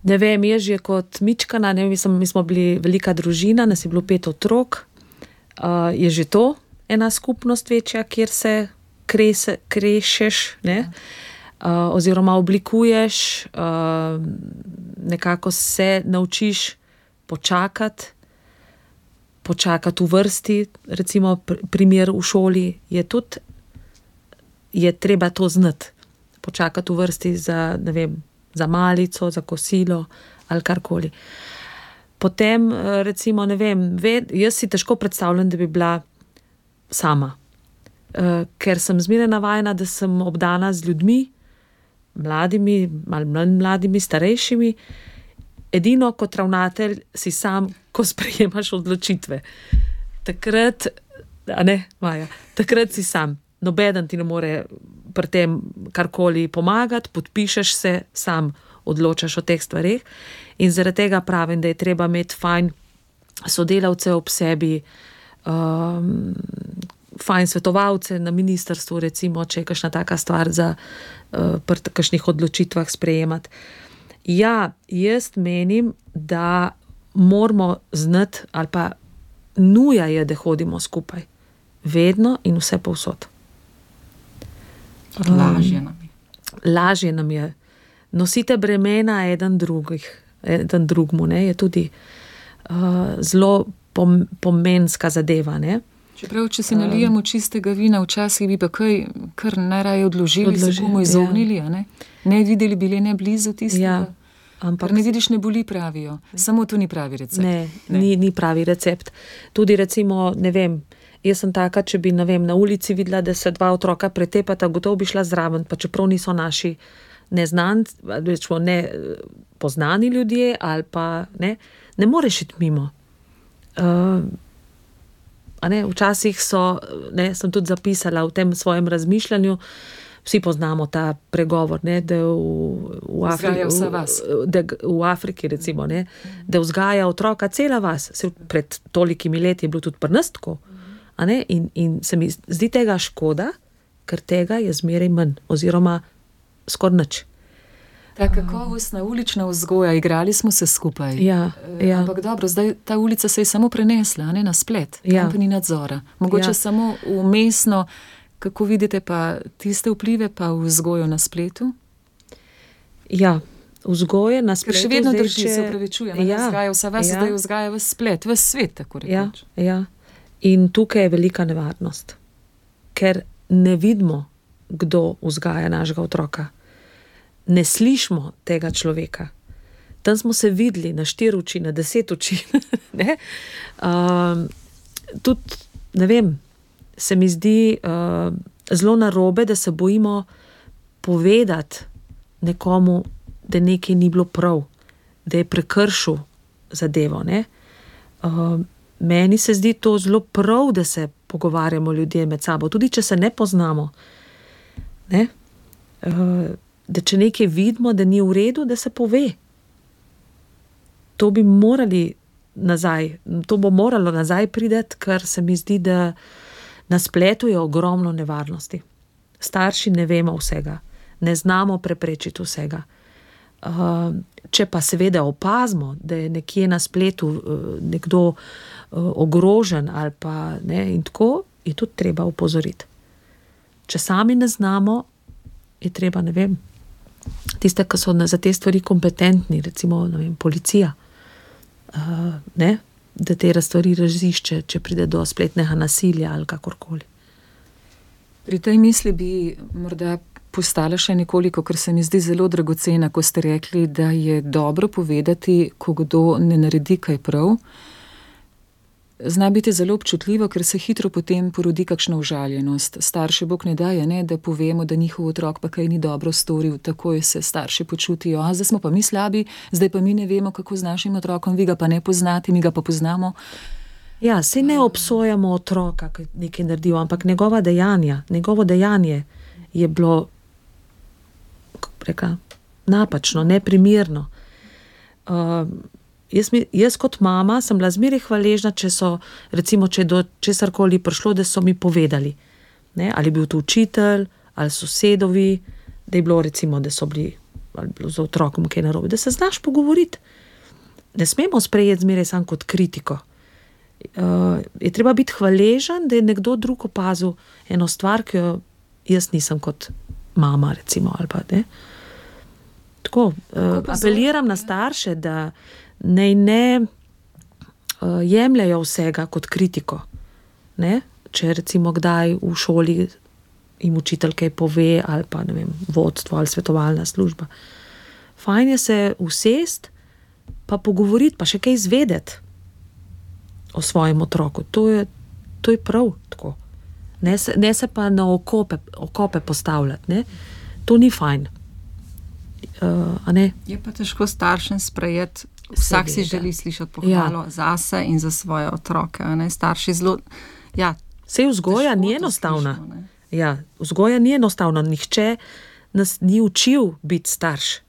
Ne vem, je že kot Mičkana, ne vem, mi smo bili velika družina, nas je bilo pet otrok. Uh, je že to ena skupnost večja, kjer se krese, krešeš, ne? Ja uh, oziroma oblikuješ, uh, nekako se naučiš počakati, počakati v vrsti. Recimo, pr primer v šoli je tudi, je treba to znati. Počakati v vrsti za, vem, za malico, za kosilo ali karkoli. Potem, recimo, ne vem, ved, jaz si težko predstavljam, da bi bila sama. Ker sem zmeraj navajena, da sem obdana z ljudmi, mladimi, malo manj mladimi, starejšimi. Edino kot ravnatelj si sam, ko sprejemaš odločitve. Takrat, ne, Maja, takrat si sam, noben ti ne more pri tem karkoli pomagati, podpišeš se, sam odločaš o teh stvarih. In zaradi tega pravim, da je treba imeti fajn sodelavce ob sebi, um, fajn svetovalce na ministrstvu, recimo, če je kakšna taka stvar za uh, pri takšnih odločitvah sprejemati. Ja, jaz menim, da moramo znati, ali pa nuja je, da hodimo skupaj, vedno in vse povsod. Lažje nam je. Lažje nam je. Nosite bremena eden, drugih, eden drugmu, ne, je tudi uh, zelo pom, pomenska zadeva. Ne. Čeprav, če si nalijemo čistega vina, včasih bi pa kaj, kar najraje odložili, Odloži, se bomo ja. izognili. Ja. Ne? ne videli bili ne blizu tistega. Ja. Ampak ne vidiš, ne boli, pravijo. Samo to ni pravi recept. Ne, ne. Ni, ni pravi recept. Tudi, recimo, ne vem, jaz sem taka, če bi vem, na ulici videla, da se dva otroka pretepata, gotovo bi šla zraven, pa čeprav niso naši neznanci, rečemo, ne poznani ljudje, ali pa ne, ne moreš iti mimo. Uh, Ne, včasih so, ne, sem tudi zapisala v tem svojem razmišljanju, vsi poznamo ta pregovor, ne, da v, v, Afri, v, da v Afriki, recimo, ne, da vzgaja otroka cela vas. Se pred tolikimi leti je bilo tudi prnstko. In, in se mi zdi tega škoda, ker tega je zmeraj manj, oziroma skoraj nič. Ta kakovostna ulična vzgoja, igrali smo se skupaj. Ja, eh, ja. Ampak dobro, zdaj ta ulica se je samo prenesla ne, na splet, ja. tam ni nadzora. Mogoče ja. samo umestno, kako vidite pa tiste vplive, pa vzgojo na spletu. Ja. Vzgoje na spletu. Ker še vedno drži, se upravičujem. Ja, vzgaja vse vas, ja. zdaj vzgaja v splet, v svet, tako rekoč. Ja, ja. In tukaj je velika nevarnost, ker ne vidimo, kdo vzgaja našega otroka ne slišimo tega človeka. Tam smo se videli na štiri oči, na deset oči. uh, tudi, ne vem, se mi zdi uh, zelo narobe, da se bojimo povedati nekomu, da nekaj ni bilo prav, da je prekršil zadevo. Uh, meni se zdi to zelo prav, da se pogovarjamo ljudje med sabo, tudi če se ne poznamo. Ne? Uh, da če nekaj vidimo, da ni v redu, da se pove. To bi morali nazaj, to bo moralo nazaj priti, ker se mi zdi, da na spletu je ogromno nevarnosti. Starši ne vemo vsega, ne znamo preprečiti vsega. Uh, če pa seveda opazimo, da je nekje na spletu uh, nekdo uh, ogrožen, ali pa ne, in tako, je tudi treba upozoriti. Če sami ne znamo, je treba, ne vem, tiste, ki so za te stvari kompetentni, recimo vem, policija, uh, ne, da te stvari razišče, če pride do spletnega nasilja ali kakorkoli. Pri tej misli bi morda postala še nekoliko, ker se mi zdi zelo dragocena, ko ste rekli, da je dobro povedati, ko kdo ne naredi kaj prav. Zna biti zelo občutljivo, ker se hitro potem porodi kakšna užaljenost. Starše bog ne daje, ne, da povemo, da njihov otrok pa kaj ni dobro storil, takoj se starši počutijo, a zdaj smo pa mi slabi, zdaj pa mi ne vemo, kako z našim otrokom, vi ga pa ne poznate, mi ga pa poznamo. Ja, se ne obsojamo otroka, ki nekaj naredil, ampak njegova dejanja, njegovo dejanje je bilo rekla, napačno, neprimerno. Uh, jaz, mi, jaz, kot mama, sem bila zmeraj hvaležna, če so, recimo, če do česar koli prišlo, da so mi povedali. Ne? Ali je bil to učitelj, ali sosedovi, da je bilo, recimo, da so bili z otrokom kaj narobe, da se znaš pogovoriti. Ne smemo sprejeti zmeraj samo kot kritiko. Uh, je treba biti hvaležen, da je nekdo drug opazil eno stvar, ki jo jaz nisem kot mama. Recimo, pa, Tako, uh, apeliram na starše, da naj ne uh, jemljajo vsega kot kritiko. Ne? Če recimo kdaj v šoli jim učitelj kaj pove, ali pa vem, vodstvo ali svetovalna služba. Fajn je se usest, pa pogovoriti, pa še kaj izvedeti o svojem otroku. To je, to je prav tako. Ne se, ne se pa na okope, okope postavljati, ne? to ni fajn. Uh, je pa težko staršem sprejeti Vsak si želi slišati pohvalo ja. za sebe in za svoje otroke. Starši zelo. Ja, Vse vzgoja ni enostavna. Slišimo, ja, vzgoja ni enostavna. Nihče nas ni učil biti starš.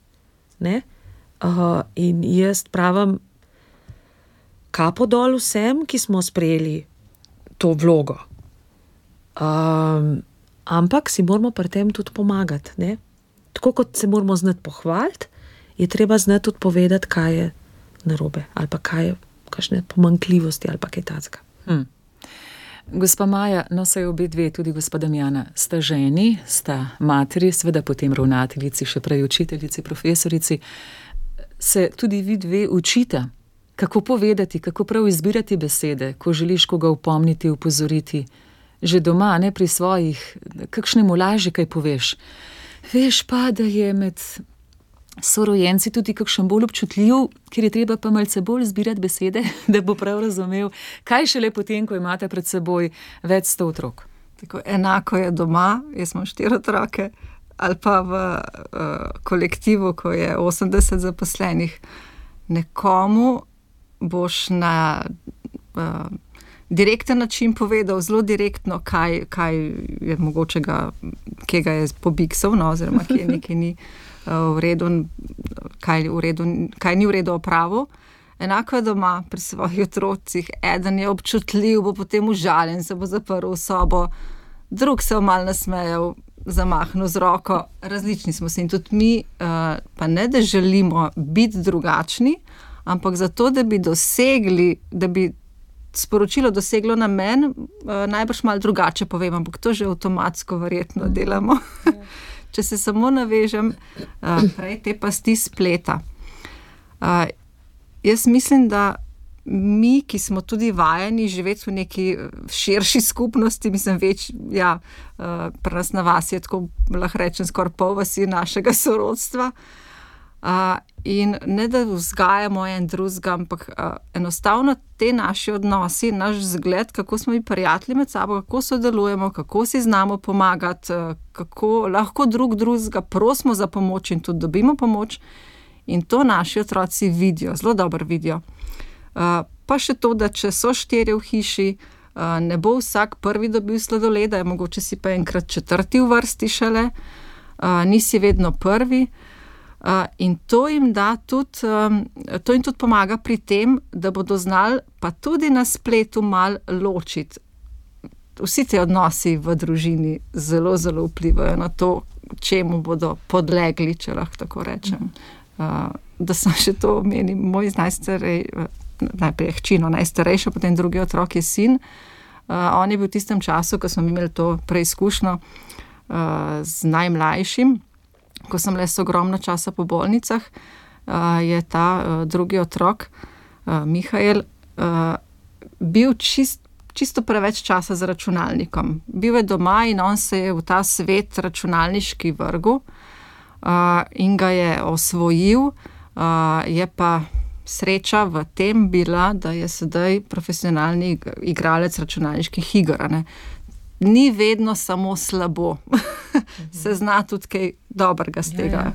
Uh, in jaz pravim, kapo dol vsem, ki smo sprejeli to vlogo. Um, ampak si moramo pri tem tudi pomagati. Ne? Tako kot se moramo znati pohvaliti, je treba znati tudi povedati, kaj je narobe ali pa kaj, kakšne pomankljivosti ali kaj takega. Hmm. Gospa Maja, no se obe dve, tudi gospoda Jana, sta ženi, sta materi, seveda potem ravnateljici, še prej učiteljici, profesorici. Se tudi vi dve učite, kako povedati, kako prav izbirati besede, ko želiš koga upomniti, upozoriti, že doma, ne pri svojih, kakšnemu lažje kaj poveš. Veš pa, da je med so rojenci tudi kakšen bolj občutljiv, ker je treba pa malce bolj zbirati besede, da bo prav razumel, kaj šele potem, ko imate pred seboj več sto otrok. Tako, enako je doma, jaz imam štiri otroke, ali pa v uh, kolektivu, ko je 80 zaposlenih. Nekomu boš na uh, direkten način povedal, zelo direktno, kaj, kaj je mogoče, kje ga je pobiksal, no, oziroma kje nekaj ni. v redu, kaj, v redu, kaj ni v redu opravo. Enako je doma pri svojih otrocih, eden je občutljiv, bo potem užaljen, se bo zaprl v sobo, drug se je mal nasmejal, zamahnil z roko. Različni smo se in tudi mi, uh, pa ne da želimo biti drugačni, ampak zato, da bi dosegli, da bi sporočilo doseglo na meni, uh, najbrž malo drugače povem, ampak to že avtomatsko verjetno delamo. Ja če se samo navežem, uh, prej te pasti spleta. Uh, jaz mislim, da mi, ki smo tudi vajeni živeti v neki širši skupnosti, mislim, več, ja, uh, pri nas na vas je tako, lahko rečem, skoraj pol vasi našega sorodstva. Uh, in ne da vzgajamo en drugega, ampak uh, enostavno te naše odnosi, naš zgled, kako smo mi prijatelji med sabo, kako sodelujemo, kako si znamo pomagati, uh, kako lahko drug drugega prosimo za pomoč in tudi dobimo pomoč. In to naši otroci vidijo, zelo dobro vidijo. Uh, pa še to, da če so štiri v hiši, uh, ne bo vsak prvi dobil sladoleda, mogoče si pa enkrat četrti v vrsti šele, uh, nisi vedno prvi. Uh, in to jim, tudi, um, to jim tudi pomaga pri tem, da bodo znali pa tudi na spletu malo ločiti. Vsi ti odnosi v družini zelo, zelo vplivajo na to, čemu bodo podlegli, če lahko tako rečem. Uh, da sem še to omenil, moj najstarejši, najprej hčino, najstarejši, potem drugi otrok je sin. Uh, on je bil v tistem času, ko smo imeli to preizkušnjo uh, z najmlajšim ko sem le ogromno časa po bolnicah, je ta drugi otrok, Mihajl, bil čist, čisto preveč časa za računalnikom. Bil je doma in on se je v ta svet računalniški vrgel in ga je osvojil, je pa sreča v tem bila, da je sedaj profesionalni ig- igralec računalniških iger. Ni vedno samo slabo, se zna tudi kaj dobrega z tega.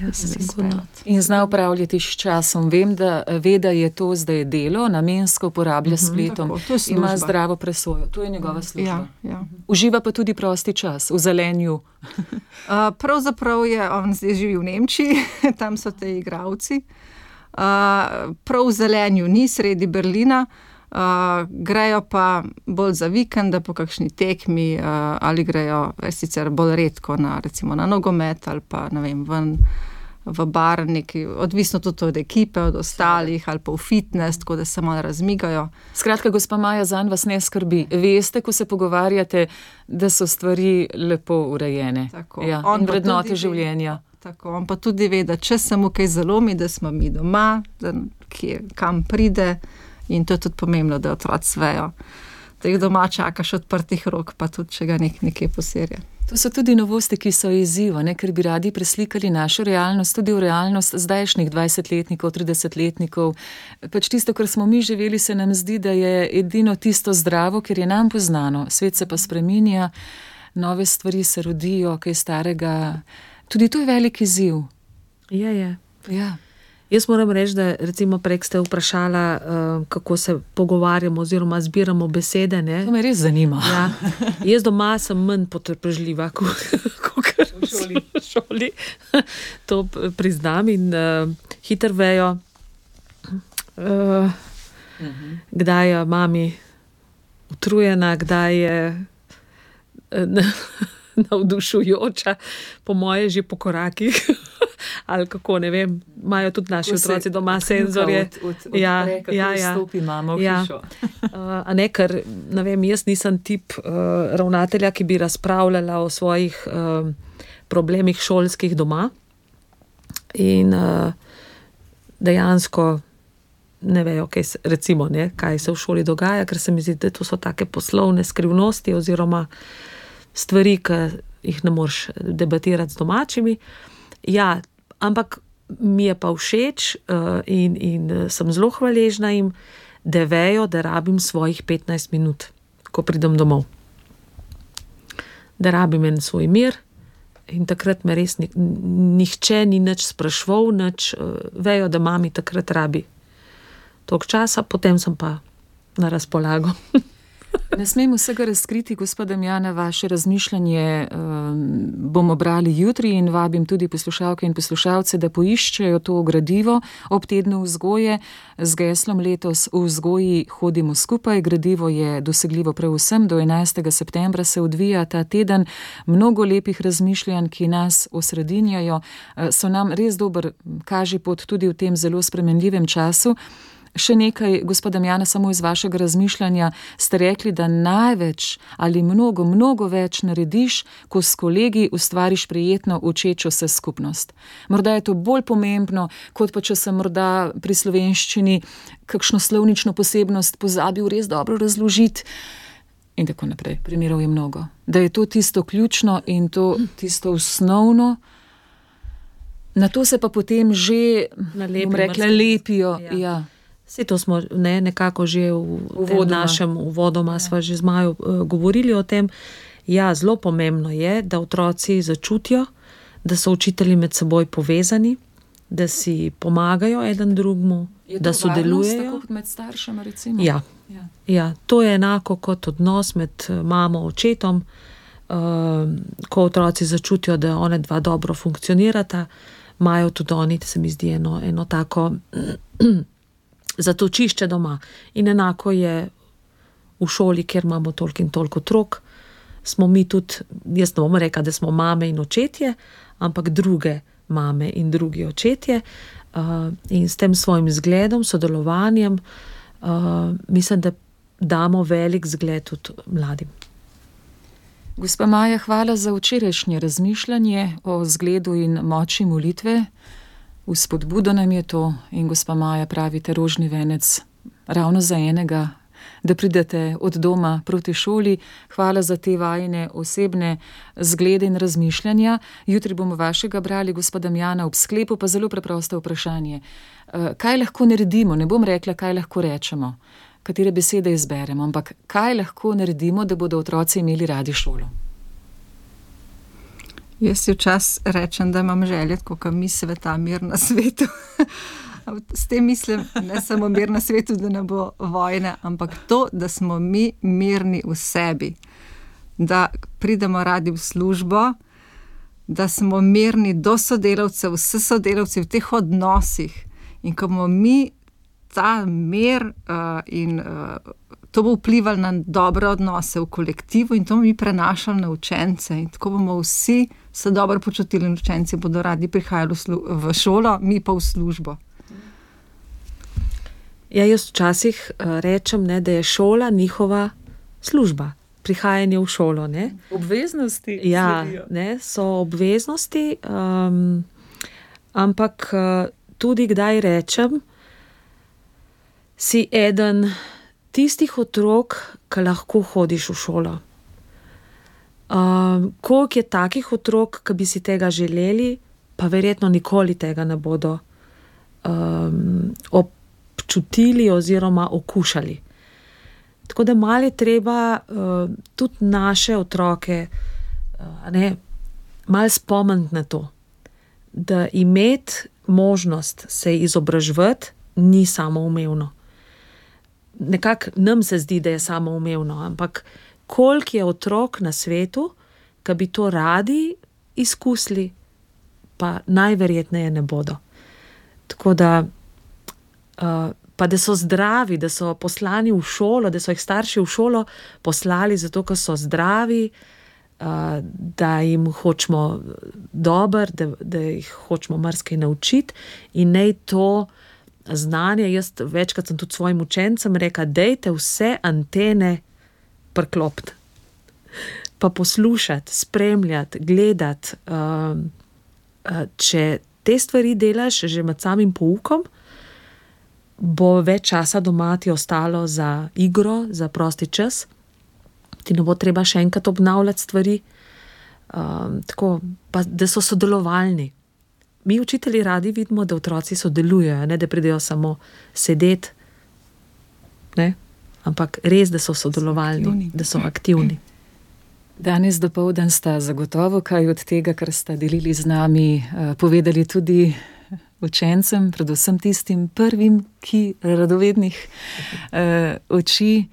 Ja, sigurno. izpeljati. In zna upravljati s časom. Vem, da ve, da je to zdaj delo, namensko uporablja s spletom, Tako, to je ima služba. zdravo presojo. To je njegova služba. Ja, ja. Uživa pa tudi prosti čas v zelenju. Uh, pravzaprav je on zdaj živi v Nemčiji, tam so te igravci. Uh, prav v zelenju ni sredi Berlina, uh, grejo pa bolj za vikende po kakšni tekmi, uh, ali grejo sicer bolj redko na, recimo, na nogomet ali pa ne vem, ven v bar, neki, odvisno tudi od ekipe, od ostalih, ali pa v fitness, tako da se malo razmigajo. Skratka, gospa Maja, za vas ne skrbi. Veste, ko se pogovarjate, da so stvari lepo urejene. Tako. Ja, On vrednote tudi ve- življenja. Tako, on pa tudi ve, da če se mu kaj zalomi, da smo mi doma, da kje, kam pride. In to je tudi pomembno, da otroci vejo, da jih doma čakaš odprtih rok, pa tudi če ga nek, nekje poserje. To so tudi novosti, ki so izziva, ne? ker bi radi preslikali našo realnost, tudi v realnost zdajšnjih 20-letnikov, 30-letnikov. Pač tisto, kar smo mi živeli, se nam zdi, da je edino tisto zdravo, ker je nam poznano. Svet se pa spreminja, nove stvari se rodijo, kaj starega. Tudi to je velik izziv. Je, je. Ja. Jaz moram reči, da recimo prej ste vprašala, uh, kako se pogovarjamo oziroma zbiramo besede. Ne? To me res zanima. Ja. Jaz doma sem manj potrpežljiva kot v šoli. v šoli. To priznam in uh, hitro vejo, uh, kdaj je mami utrujena, kdaj je eh, na- navdušujoča, po moje že po korakih. Ali kako ne vem, imajo tudi naši Ko otroci doma senzorje. Od, od, od Ja, ja, ja, ja, ja. Stopi mama v Ja. hišo. Uh, ne, ker ne vem, jaz nisem tip uh, ravnatelja, ki bi razpravljala o svojih uh, problemih šolskih doma. In uh, dejansko ne vejo, kaj se, recimo, ne, kaj se v šoli dogaja, ker se mi zdi, da to so take poslovne skrivnosti oziroma stvari, ki jih ne moreš debatirati z domačimi. Ja, ampak mi je pa všeč uh, in, in eh, sem zelo hvaležna jim, da vejo, da rabim svojih 15 minut, ko pridem domov. Da rabim en svoj mir. In takrat me res ni, nihče ni nič sprašval, nič, uh, vejo, da mami takrat rabi toliko časa, potem sem pa na razpolago. Ne smem vsega razkriti, gospod Damjana, vaše razmišljanje um, bomo brali jutri in vabim tudi poslušalke in poslušalce, da poiščejo to gradivo ob tednu vzgoje z geslom letos v vzgoji hodimo skupaj. Gradivo je dosegljivo prav vsem, do 11. septembra se odvija ta teden. Mnogo lepih razmišljanj, ki nas osredinjajo, eh, so nam res dober kaži pot tudi v tem zelo spremenljivem času. Še nekaj, gospod Damjana, samo iz vašega razmišljanja ste rekli, da največ ali mnogo, mnogo več narediš, ko s kolegi ustvariš prijetno učečo se skupnost. Morda je to bolj pomembno, kot pa če sem morda pri slovenščini kakšno slovnično posebnost pozabil res dobro razložiti. In tako naprej. Primerov je mnogo. Da je to tisto ključno in to tisto osnovno. Na to se pa potem že, bom rekla, marsikaj. lepijo. Ja. Ja. Vse to smo ne, nekako že v, v našem uvodoma, ja. že z Majo uh, govorili o tem. Ja, zelo pomembno je, da otroci začutijo, da so učitelji med seboj povezani, da si pomagajo eden drugemu, da varnost, sodelujejo. Tako kot med staršema, recimo. Ja. Ja. Ja, to je enako kot odnos med eh, mamo in očetom. Uh, ko otroci začutijo, da one dva dobro funkcionirata, imajo tudi oni, se mi zdi, eno, eno tako zatočišče doma. In enako je v šoli, kjer imamo toliko in toliko otrok. Smo mi tudi, jaz ne bom rekla, da smo mame in očetje, ampak druge mame in drugi očetje. Uh, in s tem svojim zgledom, sodelovanjem, uh, mislim, da damo velik zgled tudi mladim. Gospa Maja, hvala za včerajšnje razmišljanje o zgledu in moči molitve. V spodbudo nam je to in gospa Maja pravite rožni venec ravno za enega da pridete od doma proti šoli. Hvala za te vajne osebne zglede in razmišljanja. Jutri bomo vašega brali, gospoda Jana, ob sklepu pa zelo preprosto vprašanje. Eh, kaj lahko naredimo? Ne bom rekla, kaj lahko rečemo, katere besede izberemo, ampak kaj lahko naredimo, da bodo otroci imeli radi šolo. Jaz si včasih rečem, da imam želje, kot mi sveta, mir na svetu. S tem mislim ne samo mir na svetu, da ne bo vojne, ampak to, da smo mi mirni v sebi, da pridemo radi v službo, da smo mirni do sodelavcev, vse sodelavci v teh odnosih. In ko bomo mi ta mir uh, in uh, to bo vplivalo na dobre odnose v kolektivu, in to bomo mi prenašali na učence, in tako bomo vsi se dobro počutili, in učenci bodo radi prihajali v, v šolo, mi pa v službo. Ja, jaz včasih uh, rečem, ne, da je šola njihova služba, prihajanje v šolo. Ne. Obveznosti. Ja, ne, so obveznosti, um, ampak uh, tudi kdaj rečem, si eden tistih otrok, ki lahko hodiš v šolo. Um, koliko je takih otrok, ki bi si tega želeli, pa verjetno nikoli tega ne bodo um, občutili oziroma okušali. Tako da mali treba uh, tudi naše otroke uh, malo spomniti na to, da imeti možnost se izobraževati ni samoumevno. Nekako nam se zdi, da je samoumevno, ampak koliko je otrok na svetu, ki bi to radi izkusili, pa najverjetneje ne bodo. Tako da, uh, pa da so zdravi, da so poslani v šolo, da so jih starši v šolo poslali zato, ker so zdravi, uh, da jim hočemo dobro, da, da jih hočemo marsikaj naučiti in naj to. Znanje, jaz večkrat sem tudi svojim učencem rekel, da je vse antene priklopiti, pa poslušati, spremljati, gledati. Um, uh, če te stvari delaš že med samim poukom, bo več časa doma ti ostalo za igro, za prosti čas, ti ne bo treba še enkrat obnavljati stvari. Um, tako, pa, da so sodelovalni. Mi, učitelji, radi vidimo, da otroci sodelujejo, ne da pridejo samo sedeti, ampak res, da so sodelovalni, da so aktivni. Danes dopoldan sta zagotovo kaj od tega, kar sta delili z nami, eh, povedali tudi učencem, predvsem tistim prvim, ki radovednih uh, oči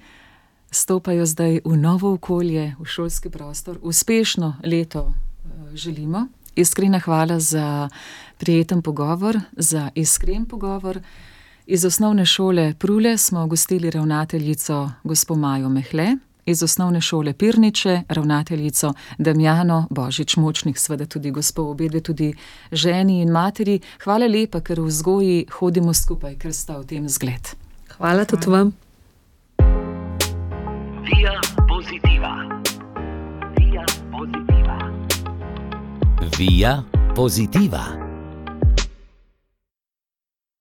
stopajo zdaj v novo okolje, v šolski prostor. Uspešno leto uh, želimo. Iskrena hvala za prijeten pogovor, za iskren pogovor. Iz osnovne šole Prule smo gostili ravnateljico gospo Majo Mehle, iz osnovne šole Pirniče ravnateljico Damjano Božič Močnik, seveda tudi gospo obedve, tudi ženi in materi. Hvala lepa, ker v vzgoji hodimo skupaj, ker sta v tem zgled. Hvala tudi vam. Via pozitiva. Via pozitiva. Via pozitiva.